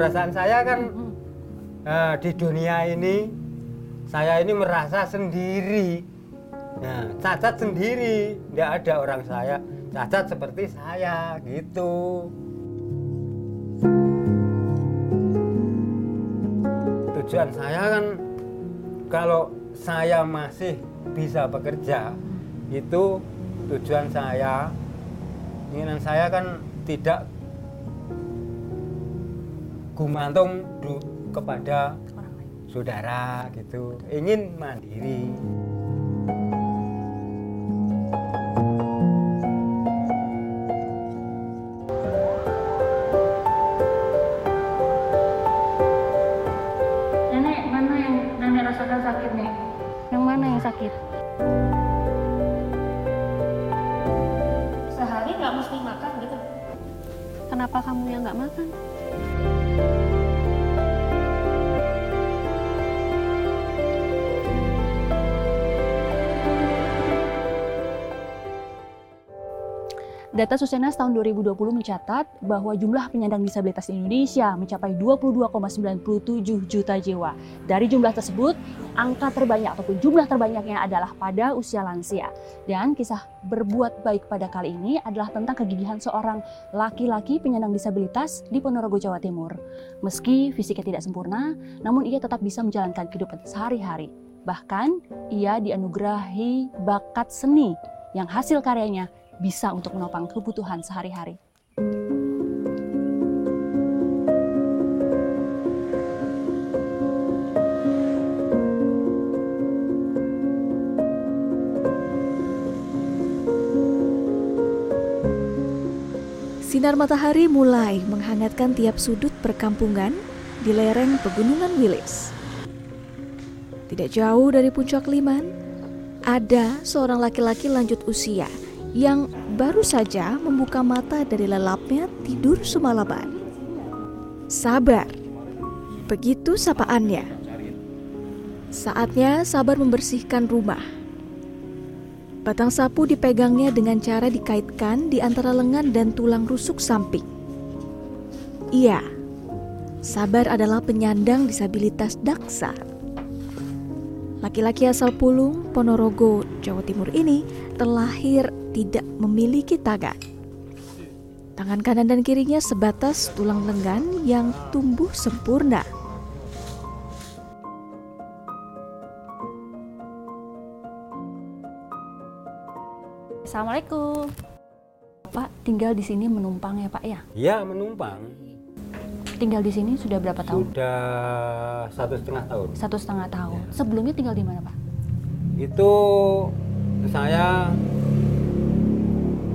perasaan saya kan nah, di dunia ini saya ini merasa sendiri. Nah cacat sendiri. Nggak ada orang saya. Cacat seperti saya gitu. Tujuan saya kan kalau saya masih bisa bekerja itu tujuan saya. Inginan saya kan tidak gumantung du- kepada Orang lain. saudara gitu ingin mandiri Nenek, mana yang nenek rasakan sakit nih? Yang mana yang sakit? Sehari nggak mesti makan gitu. Kenapa kamu yang nggak makan? Data Susenas tahun 2020 mencatat bahwa jumlah penyandang disabilitas di Indonesia mencapai 22,97 juta jiwa. Dari jumlah tersebut, angka terbanyak ataupun jumlah terbanyaknya adalah pada usia lansia. Dan kisah berbuat baik pada kali ini adalah tentang kegigihan seorang laki-laki penyandang disabilitas di Ponorogo, Jawa Timur. Meski fisiknya tidak sempurna, namun ia tetap bisa menjalankan kehidupan sehari-hari. Bahkan, ia dianugerahi bakat seni yang hasil karyanya bisa untuk menopang kebutuhan sehari-hari. Sinar matahari mulai menghangatkan tiap sudut perkampungan di lereng Pegunungan Wilis. Tidak jauh dari puncak Liman, ada seorang laki-laki lanjut usia yang baru saja membuka mata dari lelapnya tidur semalaman. Sabar, begitu sapaannya. Saatnya Sabar membersihkan rumah. Batang sapu dipegangnya dengan cara dikaitkan di antara lengan dan tulang rusuk samping. Iya, Sabar adalah penyandang disabilitas daksa. Laki-laki asal Pulung, Ponorogo, Jawa Timur ini terlahir tidak memiliki tangan. Tangan kanan dan kirinya sebatas tulang lengan yang tumbuh sempurna. Assalamualaikum. Pak tinggal di sini menumpang ya Pak ya? ya menumpang Tinggal di sini sudah berapa tahun? sudah satu setengah tahun Satu setengah tahun. Sebelumnya tinggal di mana Pak? itu saya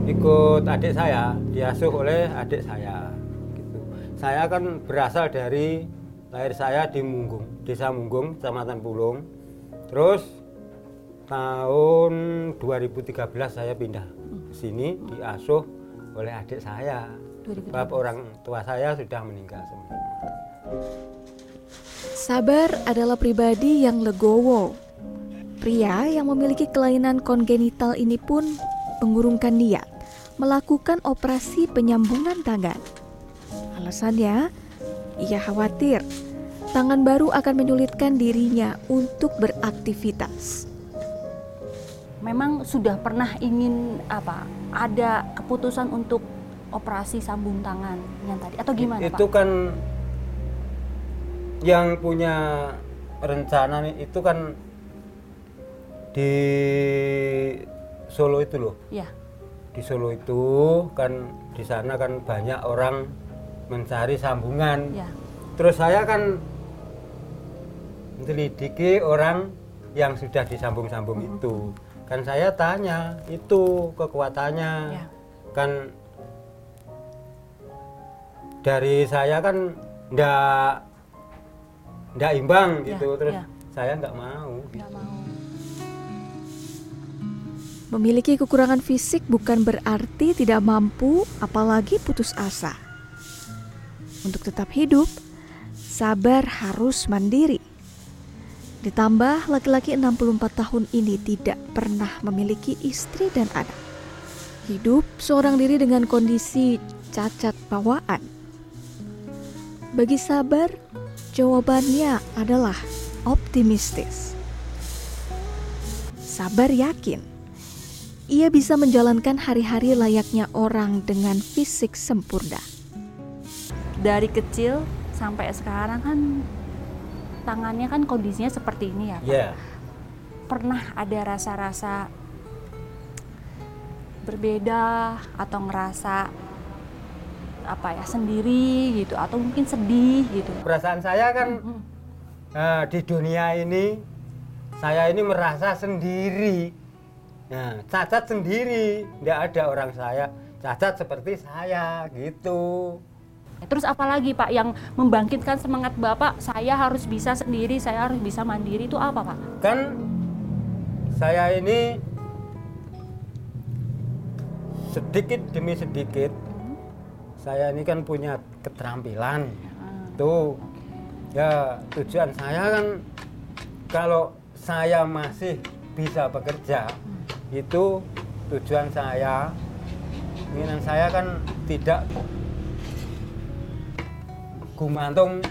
ikut adik saya diasuh oleh adik saya gitu. saya kan berasal dari lahir saya di Munggung desa Munggung kecamatan Pulung terus tahun 2013 saya pindah ke sini diasuh oleh adik saya 2013. sebab orang tua saya sudah meninggal semua Sabar adalah pribadi yang legowo. Pria yang memiliki kelainan kongenital ini pun mengurungkan niat melakukan operasi penyambungan tangan. Alasannya, ia khawatir tangan baru akan menyulitkan dirinya untuk beraktivitas. Memang sudah pernah ingin apa? Ada keputusan untuk operasi sambung tangan yang tadi atau gimana itu Pak? kan yang punya rencana nih itu kan di Solo itu loh Ya, di Solo itu kan di sana kan banyak orang mencari sambungan ya. terus saya kan menyelidiki orang yang sudah disambung-sambung itu kan saya tanya itu kekuatannya Ya. kan dari saya kan ndak ndak imbang Ya, gitu terus ya. saya nggak mau Nggak mau. Memiliki kekurangan fisik bukan berarti tidak mampu, apalagi putus asa. Untuk tetap hidup, sabar harus mandiri. Ditambah laki-laki 64 tahun ini tidak pernah memiliki istri dan anak. Hidup seorang diri dengan kondisi cacat bawaan. Bagi Sabar, jawabannya adalah optimistis. Sabar yakin ia bisa menjalankan hari-hari layaknya orang dengan fisik sempurna. Dari kecil sampai sekarang kan tangannya kan kondisinya seperti ini ya. Pak. Ya, Pernah ada rasa-rasa berbeda atau ngerasa apa ya sendiri gitu atau mungkin sedih gitu. perasaan saya kan Mhm. eh, di dunia ini saya ini merasa sendiri. Nah, cacat sendiri, tidak ada orang saya. Cacat seperti saya gitu. Terus apalagi Pak yang membangkitkan semangat Bapak, saya harus bisa sendiri, saya harus bisa mandiri itu apa Pak? Kan saya ini sedikit demi sedikit saya ini kan punya keterampilan. Tuh. Ya tujuan saya kan kalau saya masih bisa bekerja itu tujuan saya. Keinginan saya kan tidak gumantung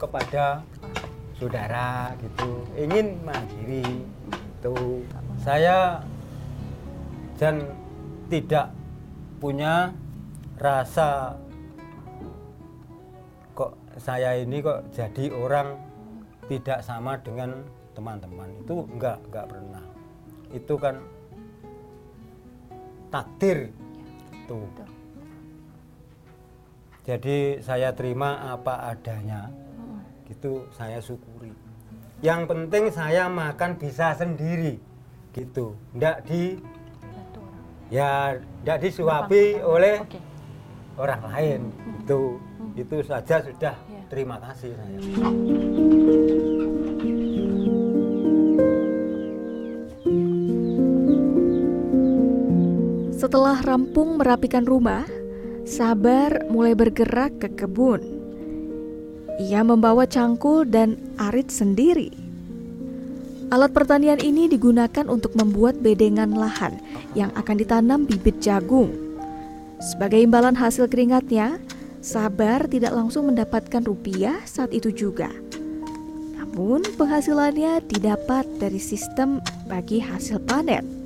kepada saudara gitu. Ingin mandiri itu saya dan tidak punya rasa kok saya ini kok jadi orang tidak sama dengan teman-teman. Itu enggak enggak pernah. Itu kan takdir. Tuh. Jadi saya terima apa adanya. Gitu saya syukuri. Yang penting saya makan bisa sendiri. Gitu. Enggak di ya enggak disuapi oleh orang lain. Itu itu saja sudah. Ya. terima kasih saya Setelah rampung merapikan rumah, Sabar mulai bergerak ke kebun. Ia membawa cangkul dan arit sendiri. Alat pertanian ini digunakan untuk membuat bedengan lahan yang akan ditanam bibit jagung. Sebagai imbalan hasil keringatnya, Sabar tidak langsung mendapatkan rupiah saat itu juga. Namun penghasilannya didapat dari sistem bagi hasil panen.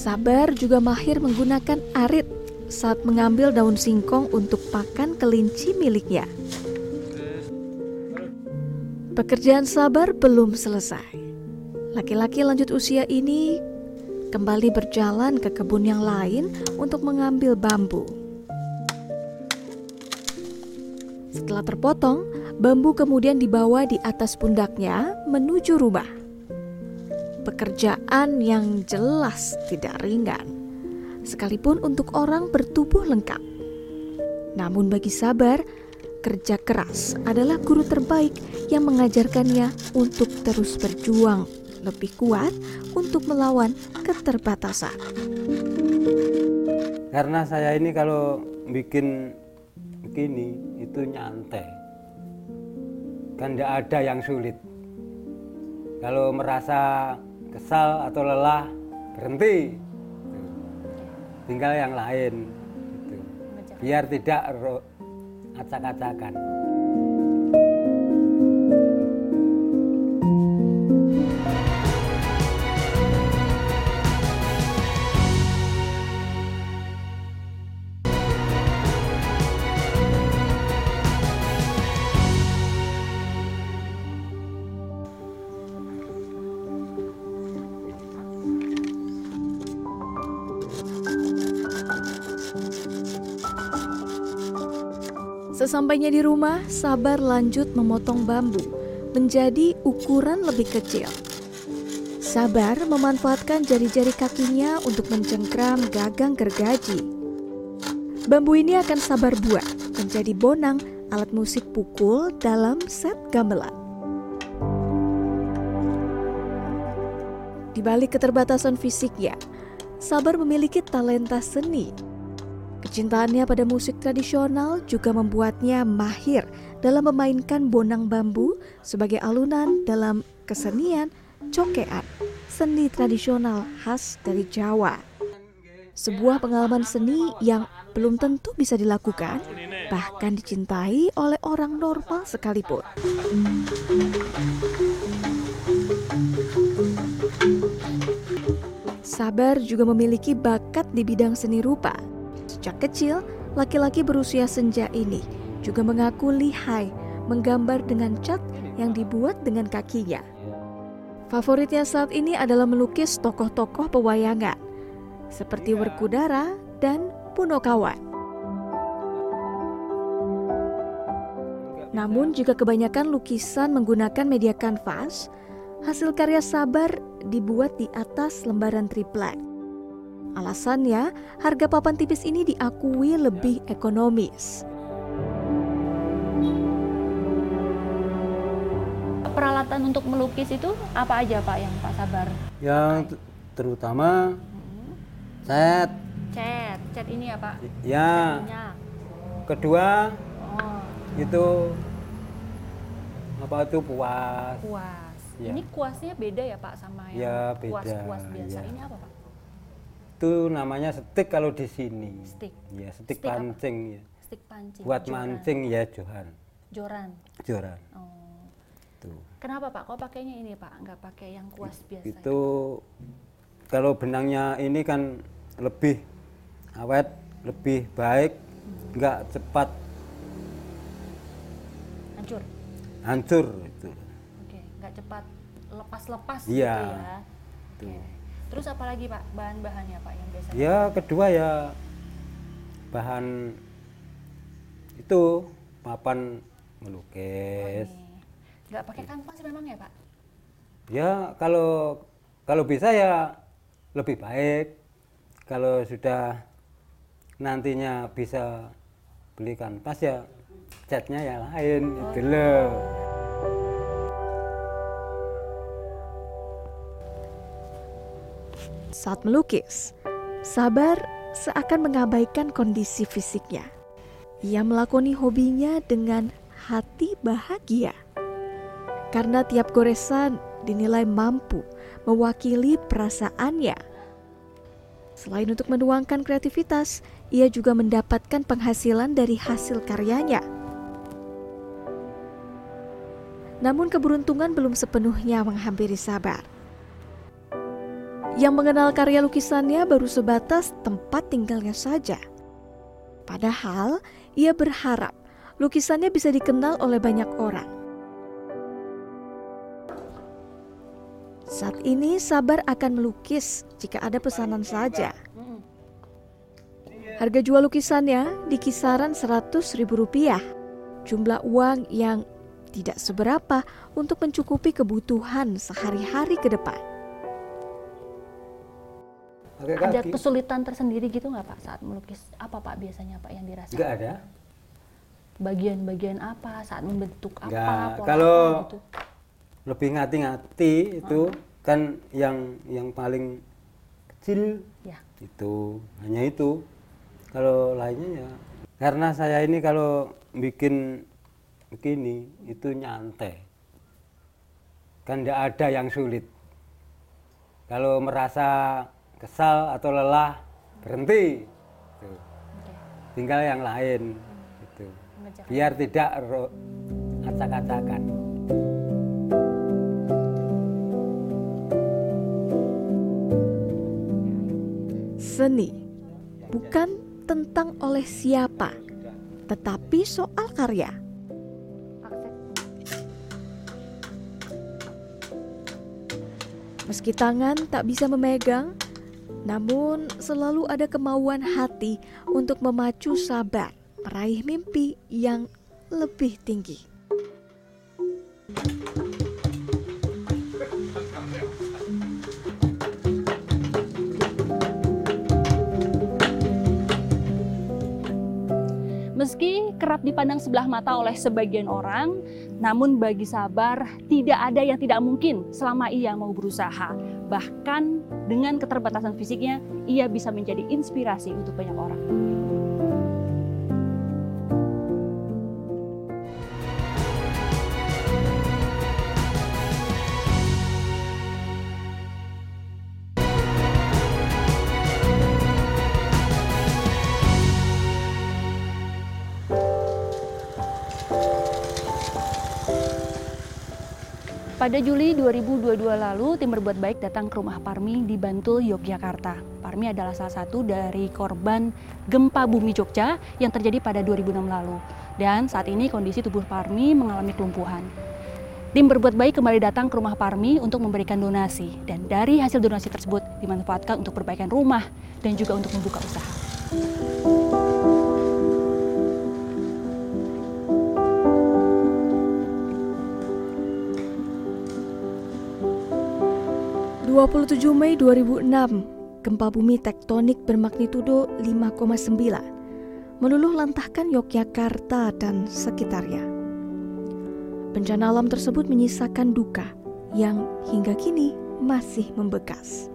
Sabar juga mahir menggunakan arit saat mengambil daun singkong untuk pakan kelinci miliknya. Pekerjaan Sabar belum selesai. Laki-laki lanjut usia ini kembali berjalan ke kebun yang lain untuk mengambil bambu. Setelah terpotong, bambu kemudian dibawa di atas pundaknya menuju rumah pekerjaan yang jelas tidak ringan, sekalipun untuk orang bertubuh lengkap. Namun bagi Sabar, kerja keras adalah guru terbaik yang mengajarkannya untuk terus berjuang lebih kuat untuk melawan keterbatasan. karena saya ini kalau bikin begini itu nyantai kan tidak ada yang sulit kalau merasa kesal atau lelah berhenti. Tinggal yang lain gitu. biar tidak acak-acakan Sesampainya di rumah, Sabar lanjut memotong bambu menjadi ukuran lebih kecil. Sabar memanfaatkan jari-jari kakinya untuk mencengkram gagang gergaji. Bambu ini akan Sabar buat menjadi bonang alat musik pukul dalam set gamelan. Di balik keterbatasan fisiknya, Sabar memiliki talenta seni Kecintaannya pada musik tradisional juga membuatnya mahir dalam memainkan bonang bambu sebagai alunan dalam kesenian cokean, seni tradisional khas dari Jawa. Sebuah pengalaman seni yang belum tentu bisa dilakukan bahkan dicintai oleh orang normal sekalipun. Sabar juga memiliki bakat di bidang seni rupa. Sejak kecil, laki-laki berusia senja ini juga mengaku lihai menggambar dengan cat yang dibuat dengan kakinya. Favoritnya saat ini adalah melukis tokoh-tokoh pewayangan seperti Werkudara dan Punokawan. Namun jika kebanyakan lukisan menggunakan media kanvas, hasil karya Sabar dibuat di atas lembaran triplek. Alasannya, harga papan tipis ini diakui lebih ekonomis. Peralatan untuk melukis itu apa aja Pak yang Pak Sabar? Yang terutama cat, Cat, cat ini ya Pak? ya kedua Oh, itu apa itu puas kuas. Ya. Ini kuasnya beda ya Pak sama yang Ya, beda, kuas-kuas biasa. ya. Ini apa Pak? Itu namanya stick kalau di sini Stick. ya stick, Stick apa? pancing ya Stick pancing. buat joran. mancing ya johan Joran. joran Oh. tuh Kenapa Pak? Kok pakainya ini Pak? Nggak pakai yang kuas biasa? itu kalau benangnya ini kan lebih awet lebih baik nggak cepat Hancur. hancur itu Oke, nggak cepat lepas-lepas Iya. gitu ya. Oke. Terus apa lagi Pak bahan-bahannya Pak yang biasanya? ya kedua ya bahan itu papan melukis. Nggak pakai kanvas memang ya Pak? ya kalau kalau bisa ya lebih baik kalau sudah nantinya bisa beli kanvas ya catnya ya lain itu loh Saat melukis, Sabar seakan mengabaikan kondisi fisiknya. Ia melakoni hobinya dengan hati bahagia. Karena tiap goresan dinilai mampu mewakili perasaannya. Selain untuk menuangkan kreativitas, ia juga mendapatkan penghasilan dari hasil karyanya. Namun keberuntungan belum sepenuhnya menghampiri Sabar. Yang mengenal karya lukisannya baru sebatas tempat tinggalnya saja. Padahal ia berharap lukisannya bisa dikenal oleh banyak orang. Saat ini Sabar akan melukis jika ada pesanan saja. Harga jual lukisannya di kisaran 100 ribu rupiah. Jumlah uang yang tidak seberapa untuk mencukupi kebutuhan sehari-hari ke depan. Pakai Ada kaki kesulitan tersendiri gitu nggak Pak saat melukis? Apa Pak biasanya Pak yang dirasakan? nggak ada Bagian-bagian apa saat membentuk apa? Nggak. pola Kalau apa gitu? lebih ngati-ngati itu kan yang yang paling kecil Ya. itu hanya itu kalau lainnya ya karena saya ini kalau bikin begini itu nyantai kan tidak ada yang sulit kalau merasa kesal atau lelah berhenti Tuh. Oke. tinggal yang lain gitu. Biar tidak acak-acakan Seni bukan tentang oleh siapa, tetapi soal karya. Meski tangan tak bisa memegang, namun selalu ada kemauan hati untuk memacu sabar meraih mimpi yang lebih tinggi. Meski kerap dipandang sebelah mata oleh sebagian orang, namun bagi Sabar tidak ada yang tidak mungkin selama ia mau berusaha. Bahkan dengan keterbatasan fisiknya, ia bisa menjadi inspirasi untuk banyak orang. Pada Juli 2022 lalu, tim berbuat baik datang ke rumah Parmi di Bantul, Yogyakarta. Parmi adalah salah satu dari korban gempa bumi Jogja yang terjadi pada 2006 lalu. Dan saat ini kondisi tubuh Parmi mengalami kelumpuhan. Tim berbuat baik kembali datang ke rumah Parmi untuk memberikan donasi. Dan dari hasil donasi tersebut dimanfaatkan untuk perbaikan rumah dan juga untuk membuka usaha. 27 Mei 2006, gempa bumi tektonik bermagnitudo 5,9 meluluh lantahkan Yogyakarta dan sekitarnya. Bencana alam tersebut menyisakan duka yang hingga kini masih membekas.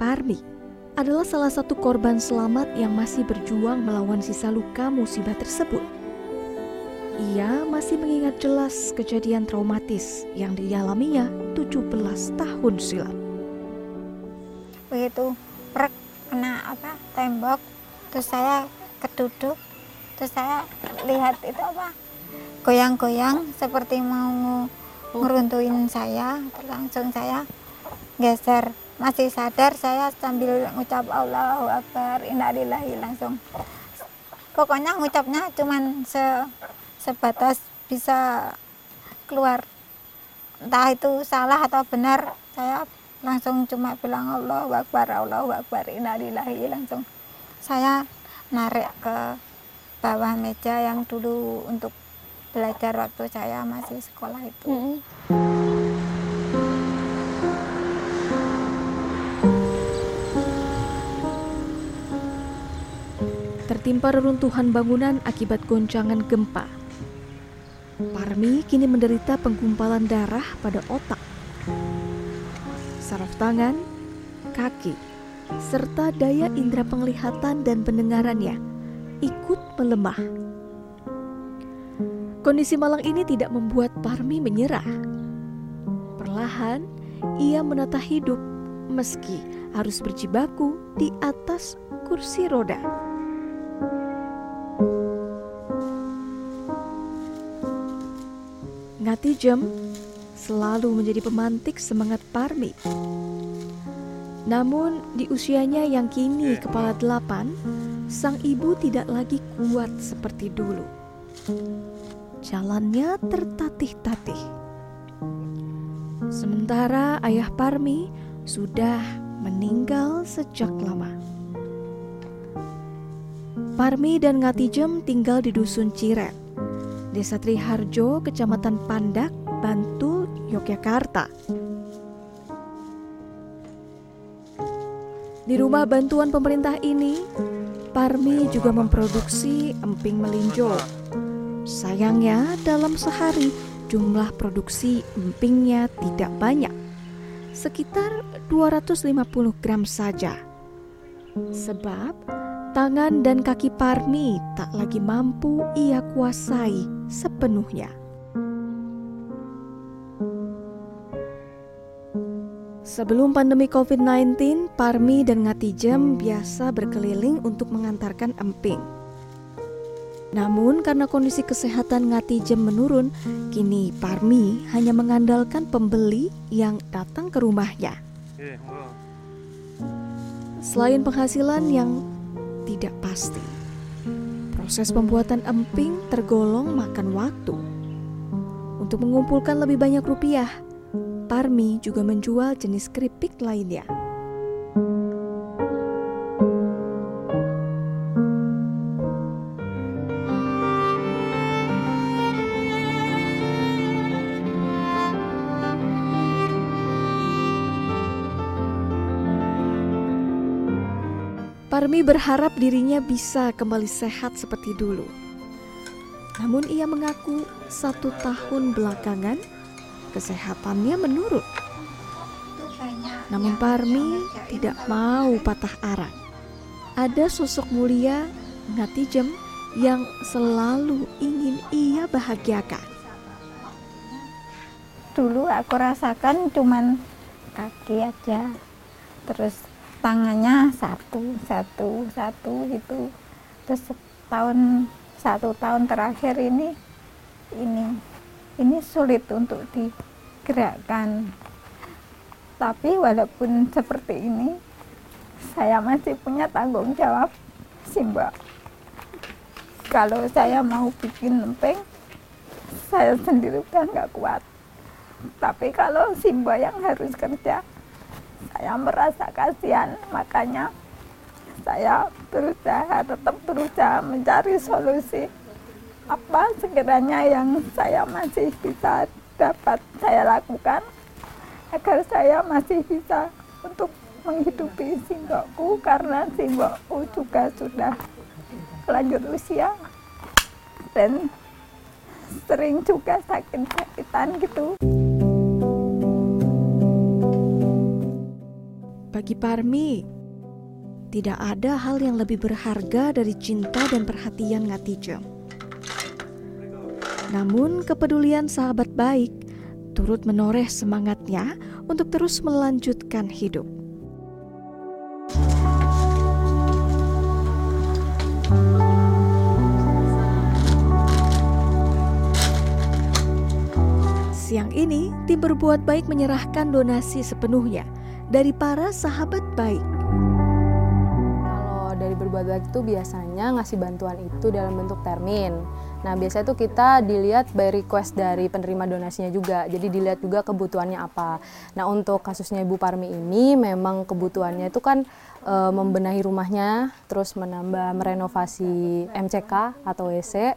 Parmi adalah salah satu korban selamat yang masih berjuang melawan sisa luka musibah tersebut. Ia masih mengingat jelas kejadian traumatis yang dialaminya 17 tahun silam. Begitu prek kena apa tembok, terus saya keduduk, terus saya lihat itu apa goyang-goyang seperti mau ngeruntuhin saya, langsung saya geser masih sadar saya sambil ngucap Allahu Akbar innalillahi langsung pokoknya ngucapnya cuman se sebatas bisa keluar entah itu salah atau benar saya langsung cuma bilang Allah Akbar Allah Akbar innalillahi langsung saya narik ke bawah meja yang dulu untuk belajar waktu saya masih sekolah itu. Mm -hmm. Tertimpa reruntuhan bangunan akibat goncangan gempa Parmi kini menderita penggumpalan darah pada otak, saraf tangan, kaki, serta daya indera penglihatan dan pendengarannya ikut melemah. Kondisi malang ini tidak membuat Parmi menyerah. Perlahan, ia menata hidup meski harus berjibaku di atas kursi roda. Ngati Jem selalu menjadi pemantik semangat Parmi. Namun di usianya yang kini kepala delapan, sang ibu tidak lagi kuat seperti dulu. Jalannya tertatih-tatih. Sementara ayah Parmi sudah meninggal sejak lama. Parmi dan Ngatijem tinggal di dusun Ciret Desa Triharjo, Kecamatan Pandak, Bantul, Yogyakarta. Di rumah bantuan pemerintah ini, Parmi juga memproduksi emping melinjo. Sayangnya, dalam sehari jumlah produksi empingnya tidak banyak, sekitar 250 gram saja. Sebab Tangan dan kaki Parmi tak lagi mampu ia kuasai sepenuhnya. Sebelum pandemi COVID-19, Parmi dan Ngatijem biasa berkeliling untuk mengantarkan emping. Namun karena kondisi kesehatan Ngatijem menurun, kini Parmi hanya mengandalkan pembeli yang datang ke rumahnya. Selain penghasilan yang tidak pasti. Proses pembuatan emping tergolong makan waktu. Untuk mengumpulkan lebih banyak rupiah, Parmi juga menjual jenis keripik lainnya. Parmi berharap dirinya bisa kembali sehat seperti dulu. Namun ia mengaku satu tahun belakangan kesehatannya menurun. Namun Parmi tidak mau patah arang. Ada sosok mulia Ngatijem yang selalu ingin ia bahagiakan. Dulu aku rasakan cuman kaki aja, terus tangannya satu satu satu gitu. Terus tahun satu tahun terakhir ini ini ini sulit untuk digerakkan. Tapi walaupun seperti ini saya masih punya tanggung jawab sih mbak. Kalau saya mau bikin lempeng saya sendiri udah nggak kuat. Tapi kalau Simba yang harus kerja saya merasa kasihan. Makanya saya berusaha tetap berusaha mencari solusi. Apa sekiranya yang saya masih bisa dapat saya lakukan agar saya masih bisa untuk menghidupi simbokku? Karena simbokku juga sudah lanjut usia dan sering juga sakit-sakitan gitu. Bagi Parmi, tidak ada hal yang lebih berharga dari cinta dan perhatian Ngatijem. Namun kepedulian sahabat baik turut menoreh semangatnya untuk terus melanjutkan hidup. Siang ini, tim berbuat baik menyerahkan donasi sepenuhnya dari para sahabat baik. Kalau dari berbuat baik itu biasanya ngasih bantuan itu dalam bentuk termin. Nah biasanya itu kita dilihat by request dari penerima donasinya juga. Jadi dilihat juga kebutuhannya apa. Nah untuk kasusnya Ibu Parmi ini memang kebutuhannya itu kan e, membenahi rumahnya, terus menambah merenovasi MCK atau WC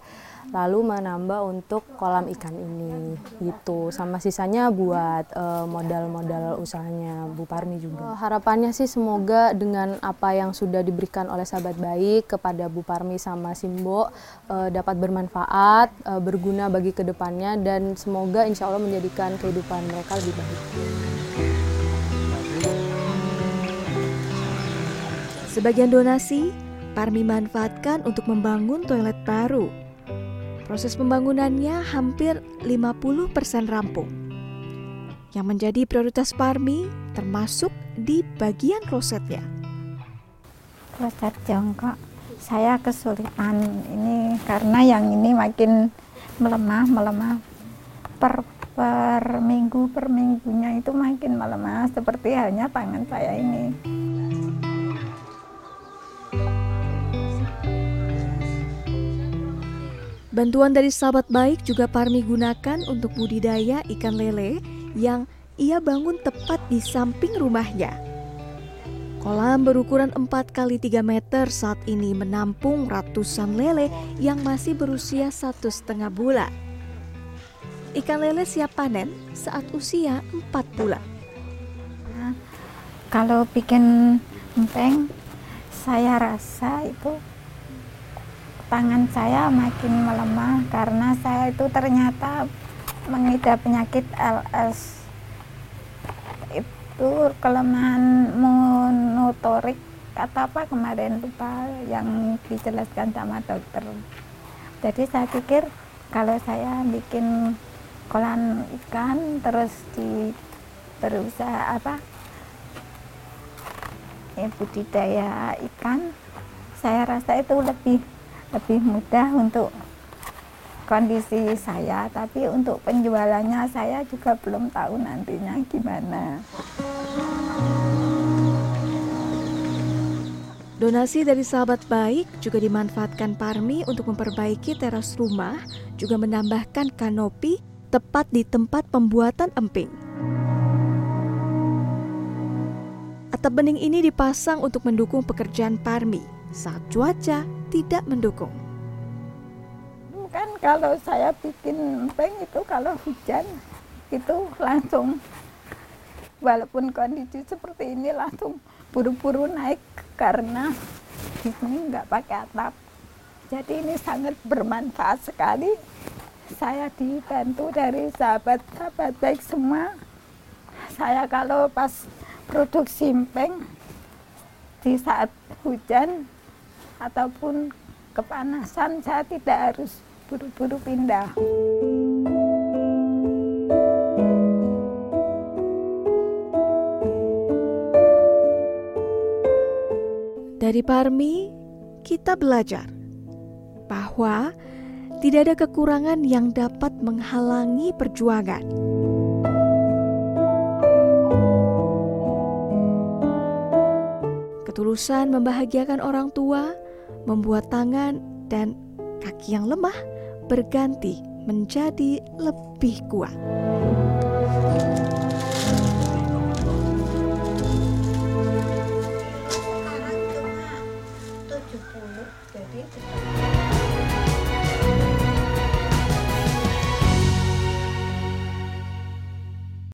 lalu menambah untuk kolam ikan ini gitu. Sama sisanya buat uh, modal-modal usahanya Bu Parmi juga. Uh, harapannya sih semoga dengan apa yang sudah diberikan oleh sahabat baik kepada Bu Parmi sama Simbo uh, dapat bermanfaat uh, berguna bagi ke depannya dan semoga insya Allah menjadikan kehidupan mereka lebih baik. Sebagian donasi Parmi manfaatkan untuk membangun toilet baru Proses pembangunannya hampir 50% rampung. Yang menjadi prioritas Parmi termasuk di bagian klosetnya. Kloset jongkok saya kesulitan ini karena yang ini makin melemah melemah per per minggu per minggunya itu makin melemah seperti halnya tangan saya ini. Bantuan dari sahabat baik juga Parmi gunakan untuk budidaya ikan lele yang ia bangun tepat di samping rumahnya. Kolam berukuran 4 kali 3 meter saat ini menampung ratusan lele yang masih berusia satu setengah bulan. Ikan lele siap panen saat usia 4 bulan. Kalau bikin empeng, saya rasa itu tangan saya makin melemah karena saya itu ternyata mengidap penyakit LS itu kelemahan motorik kata apa kemarin lupa yang dijelaskan sama dokter. Jadi saya pikir kalau saya bikin kolam ikan terus di berusaha apa ya budidaya ikan saya rasa itu lebih lebih mudah untuk kondisi saya tapi untuk penjualannya saya juga belum tahu nantinya gimana Donasi dari sahabat baik juga dimanfaatkan Parmi untuk memperbaiki teras rumah, juga menambahkan kanopi tepat di tempat pembuatan emping. Atap bening ini dipasang untuk mendukung pekerjaan Parmi saat cuaca tidak mendukung. Kan kalau saya bikin empeng itu kalau hujan itu langsung walaupun kondisi seperti ini langsung buru-buru naik karena di sini nggak pakai atap. Jadi ini sangat bermanfaat sekali. Saya dibantu dari sahabat-sahabat baik semua. Saya kalau pas produksi empeng di saat hujan ataupun kepanasan saya tidak harus buru-buru pindah. Dari Parmi, kita belajar bahwa tidak ada kekurangan yang dapat menghalangi perjuangan. Ketulusan membahagiakan orang tua membuat tangan dan kaki yang lemah berganti menjadi lebih kuat.